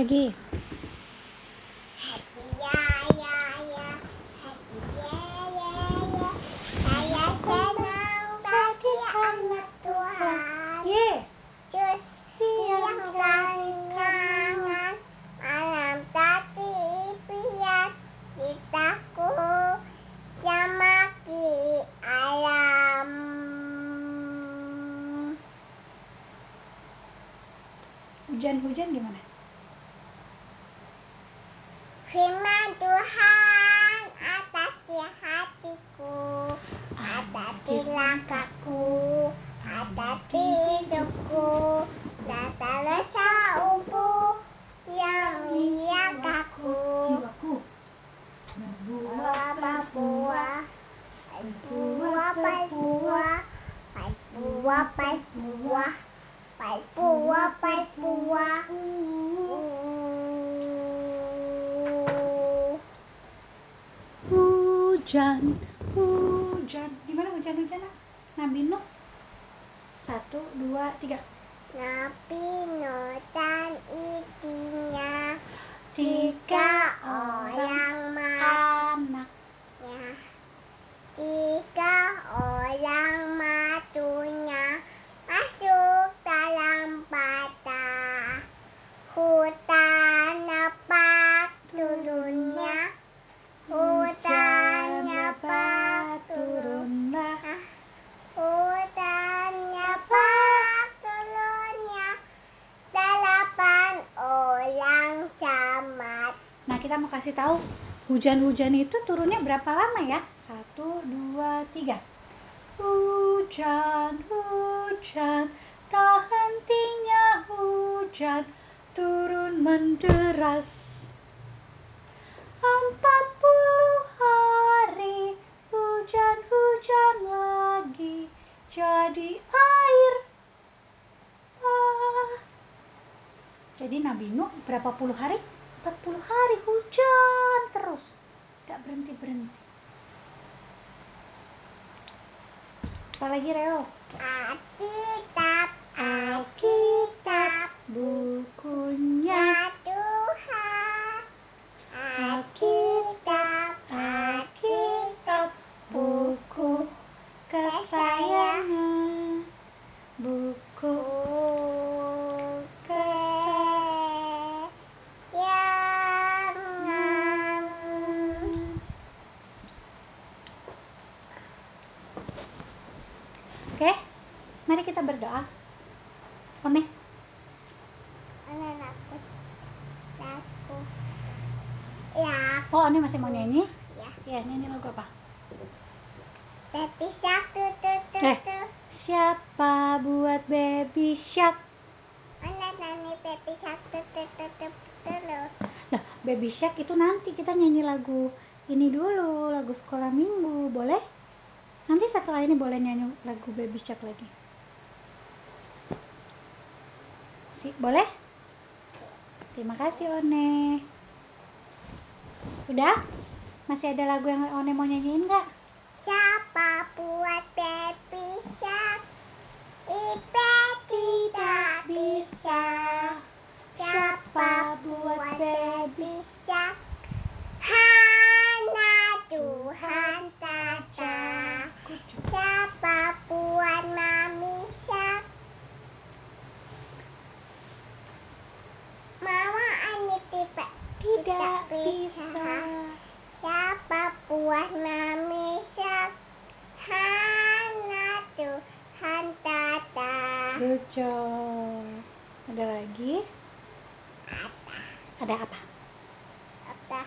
lagi? Hujan-hujan gimana? Firman Tuhan atas hatiku, di langkahku, di hidupku, rasa rasa ubu yang menjagaku. Jiwaku. Buah buah, buah buah, buah buah, buah buah, buah. Hujan, hujan. Gimana hujan-hujan? Nak? Nabi Nuh. Satu, dua, tiga. Nabi Nuh dan istrinya Tiga orang anak. matnya Tiga kasih tahu hujan-hujan itu turunnya berapa lama ya? Satu, dua, tiga. Hujan, hujan, tak hentinya hujan, turun menderas. Empat puluh hari, hujan-hujan lagi, jadi air. Ah. Jadi Nabi Nuh berapa puluh hari? 40 hari hujan terus. Gak berhenti-berhenti. Apalagi Reo? Alkitab Alkitab bukunya Ya Tuhan Alkitab Alkitab buku kesayangan buku Kesayangan Oke, mari kita berdoa. Aku Ya oh One masih mau nyanyi? Ya Ya, nyanyi lagu apa? Tapi satu tuh tuh Eh. tuh Siapa buat baby shark? Anak nani tapi satu tuh tuh tuh tuh loh. Lah, baby shark itu nanti kita nyanyi lagu ini dulu, lagu sekolah minggu, boleh? Nanti setelah ini boleh nyanyi lagu baby shark lagi. Si, boleh? Terima kasih One. Udah? Masih ada lagu yang One mau nyanyiin nggak? Siapa buat baby shark? Ipe tidak bisa. Siapa buat baby shark? Hanya Tuhan saja. Siapa buat mami shark? Mama ini tidak tidak bisa. Siapa buat mami shark? Hanya Tuhan tata. Good job. Ada lagi? Ada apa? Apa?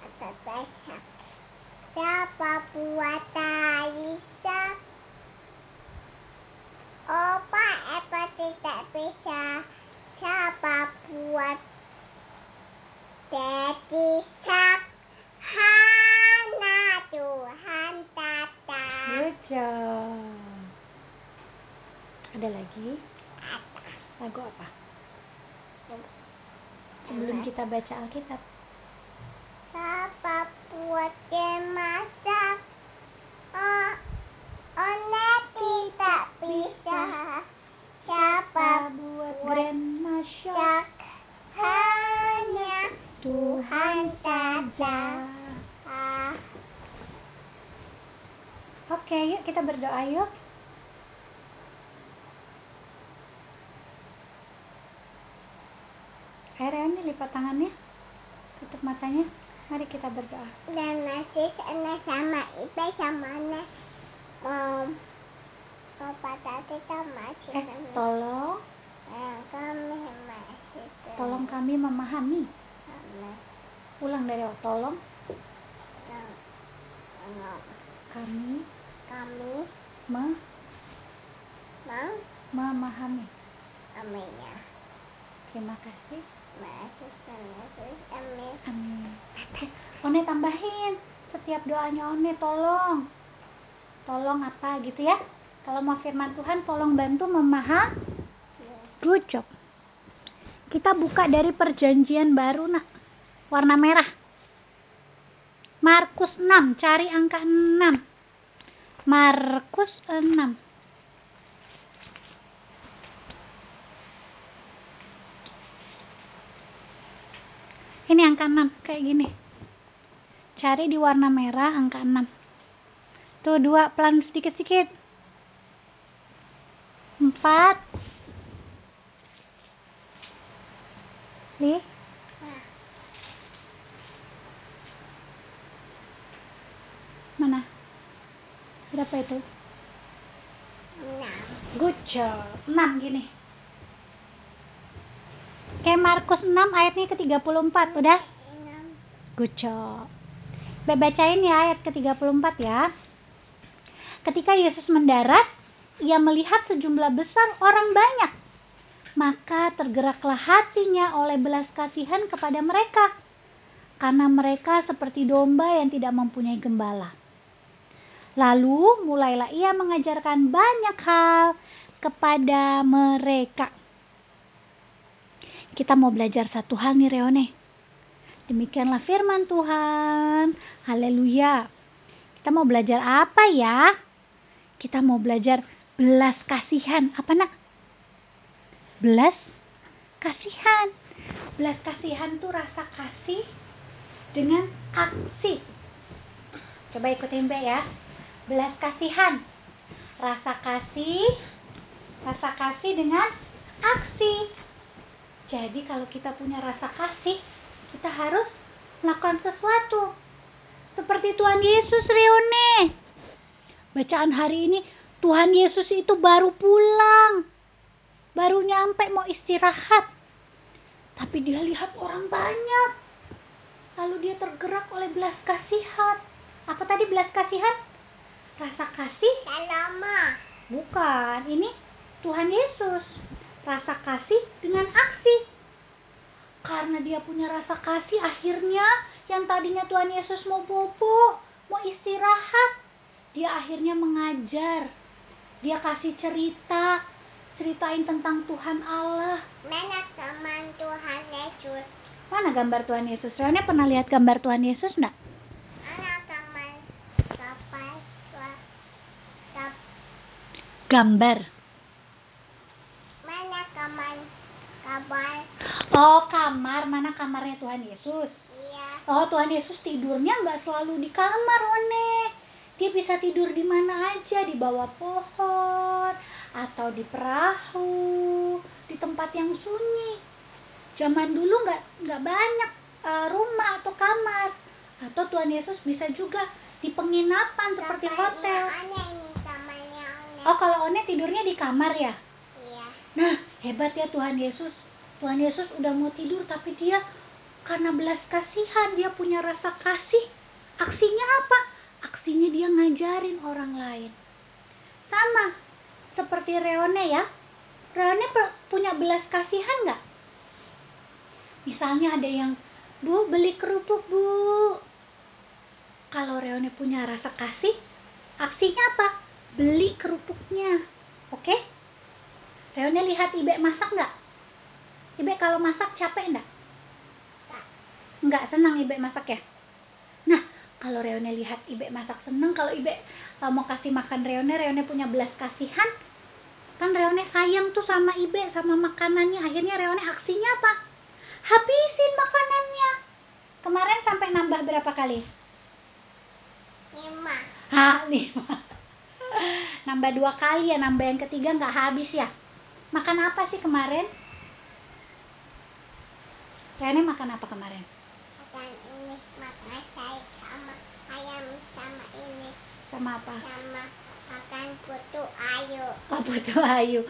Apa banyak? Siapa buat tali shark? Opa apa tidak bisa? Buat Daddy shark? Hanya Tuhan tata. Good job. Ada lagi? Lagu apa? Sebelum kita baca Alkitab. Siapa buat masak? Oh, Ona tidak bisa. Siapa buat grandma Syak hanya Tuhan saja. Ah, Oke, yuk kita berdoa yuk. Ayo ini lipat tangannya. Tutup matanya. Mari kita berdoa. dan masih sana sama Ipe sama Ane. Om. Papa tadi sama Eh, tolong, kami masih tolong kami memahami. Ulang dari awal. Tolong kami kami me- mau memahami. aminya Terima kasih. Amin. Amin. Eh, One tambahin setiap doanya One tolong. Tolong apa gitu ya? Kalau mau firman Tuhan tolong bantu memahami. Good. Kita buka dari perjanjian baru nak. Warna merah. Markus 6, cari angka 6. Markus 6. Ini angka 6 kayak gini. Cari di warna merah angka 6. Tuh dua pelan sedikit-sedikit. 4 Nih, mana? Berapa itu? Good job. 6 gini. Kayak Markus 6 ayatnya ke-34, udah? Good job. Be- Bacain ya ayat ke-34 ya. Ketika Yesus mendarat, ia melihat sejumlah besar orang banyak. Maka tergeraklah hatinya oleh belas kasihan kepada mereka. Karena mereka seperti domba yang tidak mempunyai gembala. Lalu mulailah ia mengajarkan banyak hal kepada mereka. Kita mau belajar satu hal nih Reone. Demikianlah firman Tuhan. Haleluya. Kita mau belajar apa ya? Kita mau belajar belas kasihan. Apa nak? Belas kasihan. Belas kasihan tuh rasa kasih dengan aksi. Coba ikutin Mbak ya. Belas kasihan. Rasa kasih. Rasa kasih dengan aksi. Jadi kalau kita punya rasa kasih, kita harus melakukan sesuatu. Seperti Tuhan Yesus Reone. Bacaan hari ini, Tuhan Yesus itu baru pulang. Baru nyampe mau istirahat. Tapi dia lihat orang banyak. Lalu dia tergerak oleh belas kasihan. Apa tadi belas kasihan? Rasa kasih Selama. Bukan, ini Tuhan Yesus. Rasa kasih dengan aksi. Karena dia punya rasa kasih, akhirnya yang tadinya Tuhan Yesus mau bobo, mau istirahat, dia akhirnya mengajar. Dia kasih cerita, ceritain tentang Tuhan Allah. Mana teman Tuhan Yesus? Mana gambar Tuhan Yesus? Rene pernah lihat gambar Tuhan Yesus enggak? Mana teman kapal? Kap, Gambar. mana teman kapal? Oh, kamar. Mana kamarnya Tuhan Yesus? Iya. Oh, Tuhan Yesus tidurnya nggak selalu di kamar, One. Dia bisa tidur di mana aja, di bawah pohon, atau di perahu, di tempat yang sunyi. Zaman dulu nggak nggak banyak eh, rumah atau kamar, atau Tuhan Yesus bisa juga di penginapan seperti Temannya hotel. Ini. Oh, kalau One tidurnya di kamar ya? Iya. Nah, hebat ya Tuhan Yesus. Tuhan Yesus udah mau tidur tapi dia karena belas kasihan, dia punya rasa kasih. Aksinya apa? Aksinya dia ngajarin orang lain. Sama seperti Reone ya. Reone punya belas kasihan nggak? Misalnya ada yang, Bu beli kerupuk Bu. Kalau Reone punya rasa kasih, aksinya apa? Beli kerupuknya. Oke? Reone lihat Ibe masak nggak? Ibe kalau masak capek nggak? Nggak senang Ibe masak ya? Nah, kalau Reone lihat Ibe masak seneng, kalau Ibe mau kasih makan Reone, Reone punya belas kasihan, kan Reone sayang tuh sama Ibe sama makanannya. Akhirnya Reone aksinya apa? Habisin makanannya. Kemarin sampai nambah berapa kali? Lima. Ah lima. Nambah dua kali ya nambah yang ketiga nggak habis ya? Makan apa sih kemarin? Reone makan apa kemarin makan ini makan saya sama ayam sama ini sama apa sama makan putu ayu Oh butuh ayu.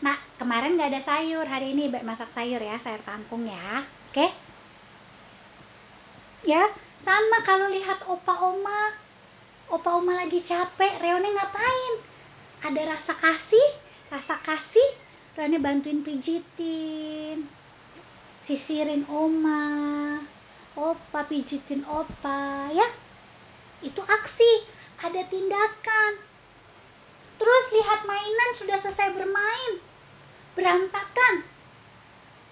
Nah kemarin nggak ada sayur, hari ini Ibe masak sayur ya, sayur kangkung ya, oke? Ya, sama kalau lihat opa oma, opa oma lagi capek, Reone ngapain? Ada rasa kasih, rasa kasih, Reone bantuin pijitin, sisirin oma, opa pijitin opa, ya? Itu aksi, ada tindakan. Terus lihat mainan sudah selesai bermain. Berantakan.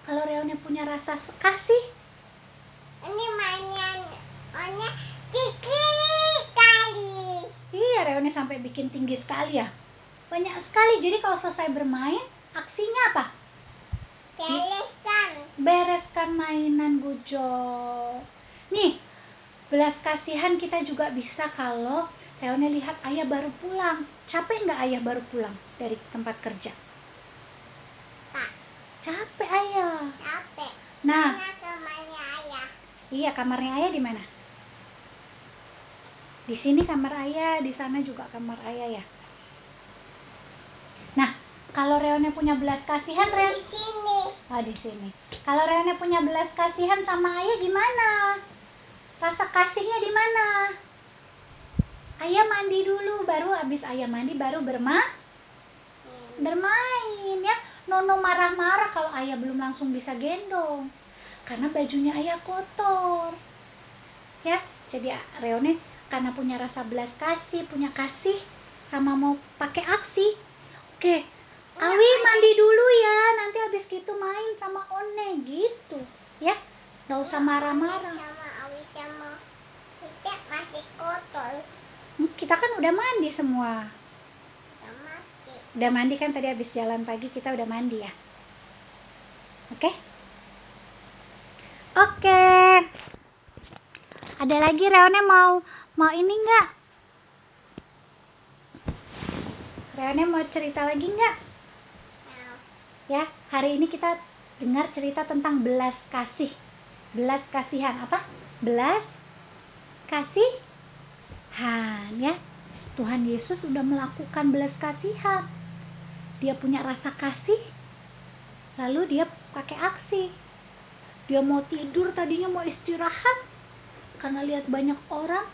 Kalau Reone punya rasa kasih, ini mainan orangnya tinggi kali iya Reone sampai bikin tinggi sekali ya. Banyak sekali. Jadi kalau selesai bermain, aksinya apa? Bereskan Bereskan mainan Gujo. Nih, belas kasihan kita juga bisa kalau Reone lihat ayah baru pulang. Capek nggak ayah baru pulang dari tempat kerja? pak Capek ayah. capek Nah, Mana ke mana ayah Iya, kamarnya ayah di mana? Di sini kamar ayah, di sana juga kamar ayah ya. Nah, kalau Reone punya belas kasihan, di Reone sini oh di sini. Kalau Reone punya belas kasihan sama ayah gimana? Rasa kasihnya di mana? Ayah mandi dulu, baru habis ayah mandi baru berma bermain ya. Nono marah-marah kalau ayah belum langsung bisa gendong. Karena bajunya ayah kotor. Ya, jadi Reone karena punya rasa belas kasih, punya kasih sama mau pakai aksi. Oke, Awi mandi dulu ya, nanti habis gitu main sama One gitu. Ya, nggak usah marah-marah. sama Awi sama kita masih kotor Kita kan udah mandi semua. Udah mandi kan tadi habis jalan pagi kita udah mandi ya. Oke? Oke. Ada lagi Reone mau mau ini enggak? Reone mau cerita lagi enggak? Nah, Ya, hari ini kita dengar cerita tentang belas kasih. Belas kasihan apa? Belas kasihan ya. Tuhan Yesus sudah melakukan belas kasihan. Dia punya rasa kasih, lalu dia pakai aksi. Dia mau tidur tadinya mau istirahat karena lihat banyak orang.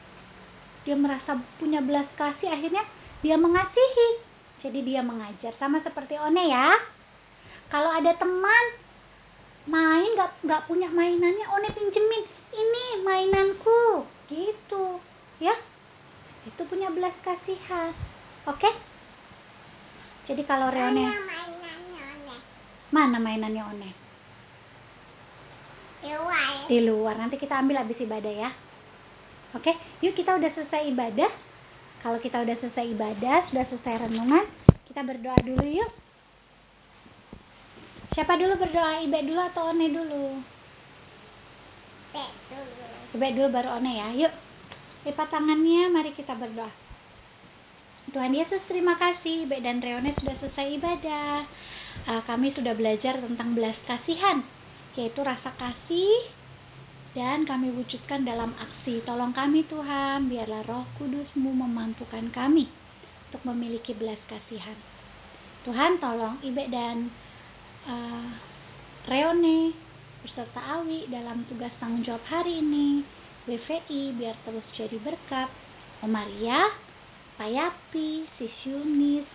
Dia merasa punya belas kasih, akhirnya dia mengasihi. Jadi dia mengajar sama seperti One ya. Kalau ada teman main nggak nggak punya mainannya, One pinjemin. Ini mainanku, gitu, ya. Itu punya belas kasihan, oke? Jadi kalau Reone mana mainannya nih mana mainannya One? luar Di luar. Nanti kita ambil habis ibadah ya. Oke, yuk kita udah selesai ibadah. Kalau kita udah selesai ibadah, sudah selesai renungan, kita berdoa dulu yuk. Siapa dulu berdoa? Ibe dulu atau One dulu? Pet dulu Ibe dulu baru One ya. Yuk. Lipat tangannya, mari kita berdoa. Tuhan Yesus terima kasih Ibe dan Reone sudah selesai ibadah. Ah, kami sudah belajar tentang belas kasihan, yaitu rasa kasih dan kami wujudkan dalam aksi. Tolong kami Tuhan, biarlah roh kudusmu memampukan kami untuk memiliki belas kasihan. Tuhan tolong Ibe dan eh, Reone beserta Awi dalam tugas tanggung jawab hari ini. BVI biar terus jadi berkat. Om Maria, Yapi, Sis Yunis,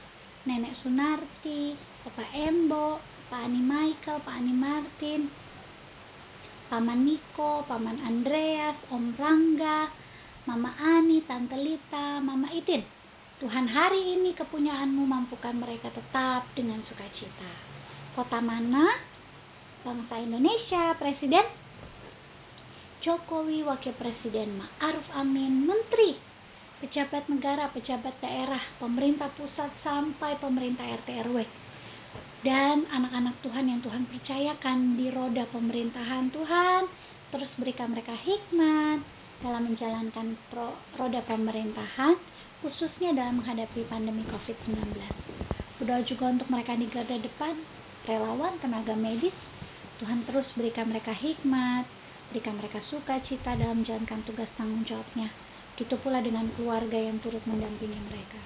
Nenek Sunarti, Bapak Embo, Pak Ani Michael, Pak Ani Martin, Paman Niko, Paman Andreas, Om Rangga, Mama Ani, Tante Lita, Mama Itin. Tuhan hari ini kepunyaanmu mampukan mereka tetap dengan sukacita. Kota mana? Bangsa Indonesia, Presiden Jokowi, Wakil Presiden Ma'ruf Amin, Menteri, pejabat negara, pejabat daerah, pemerintah pusat sampai pemerintah RT RW. dan anak-anak Tuhan yang Tuhan percayakan di roda pemerintahan Tuhan terus berikan mereka hikmat dalam menjalankan pro, roda pemerintahan khususnya dalam menghadapi pandemi COVID-19 berdoa juga untuk mereka di garda depan relawan tenaga medis Tuhan terus berikan mereka hikmat berikan mereka sukacita dalam menjalankan tugas tanggung jawabnya gitu pula dengan keluarga yang turut mendampingi mereka.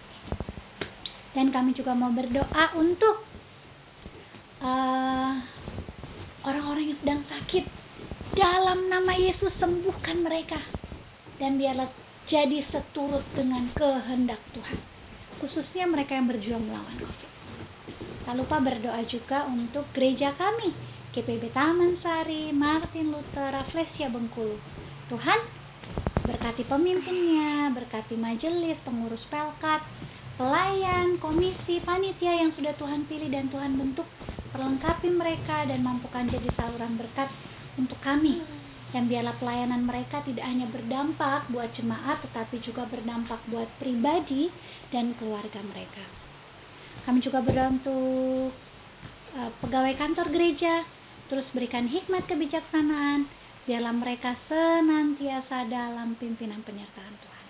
Dan kami juga mau berdoa untuk uh, orang-orang yang sedang sakit. Dalam nama Yesus sembuhkan mereka. Dan biarlah jadi seturut dengan kehendak Tuhan. Khususnya mereka yang berjuang melawan. COVID tak lupa berdoa juga untuk gereja kami GPB Taman Sari, Martin Luther, Rafflesia Bengkulu Tuhan berkati pemimpinnya, berkati majelis, pengurus pelkat, pelayan, komisi, panitia yang sudah Tuhan pilih dan Tuhan bentuk, perlengkapi mereka dan mampukan jadi saluran berkat untuk kami. Dan biarlah pelayanan mereka tidak hanya berdampak buat jemaat, tetapi juga berdampak buat pribadi dan keluarga mereka. Kami juga berdoa untuk uh, pegawai kantor gereja, terus berikan hikmat kebijaksanaan, biarlah mereka senantiasa dalam pimpinan penyertaan Tuhan.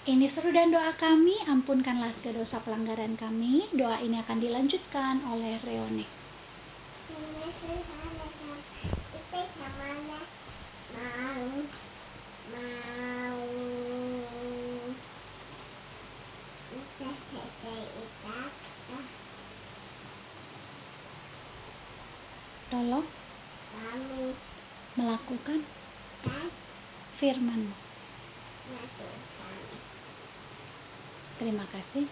Ini seru dan doa kami, ampunkanlah segala dosa pelanggaran kami. Doa ini akan dilanjutkan oleh Reone. Melakukan firman Terima kasih.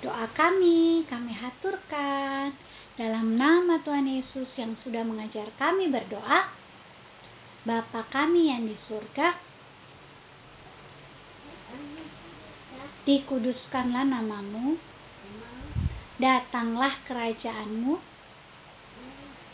Doa kami, kami haturkan dalam nama Tuhan Yesus yang sudah mengajar kami berdoa. Bapa kami yang di surga, dikuduskanlah namamu, datanglah kerajaanmu,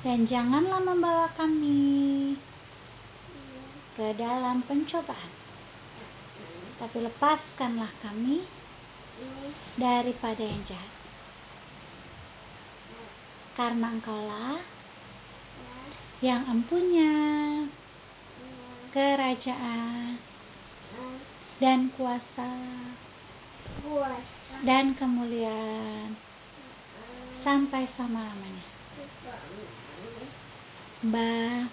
Dan janganlah membawa kami ke dalam pencobaan tapi lepaskanlah kami daripada yang jahat. Karena engkaulah yang empunya kerajaan dan kuasa dan kemuliaan sampai selama-lamanya. Mbak.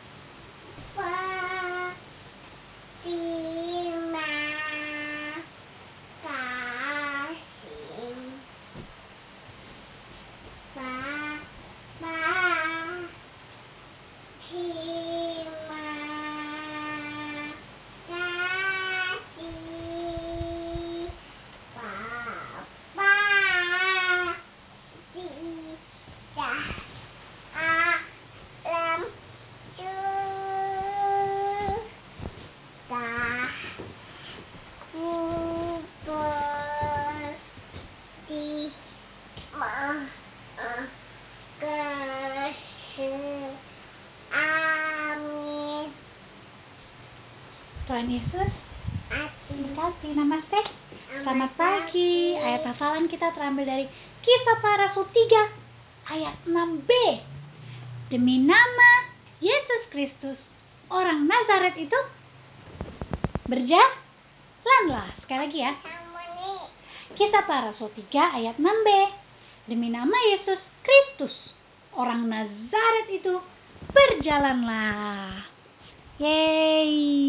Tuhan Yesus. Kasih. Namaste. Selamat pagi. Ayat hafalan kita terambil dari Kisah para Rasul 3 Ayat 6b Demi nama Yesus Kristus Orang Nazaret itu Berjalanlah. Sekali lagi ya. Kisah para Rasul 3 ayat 6b Demi nama Yesus Kristus Orang Nazaret itu Berjalanlah. Yeay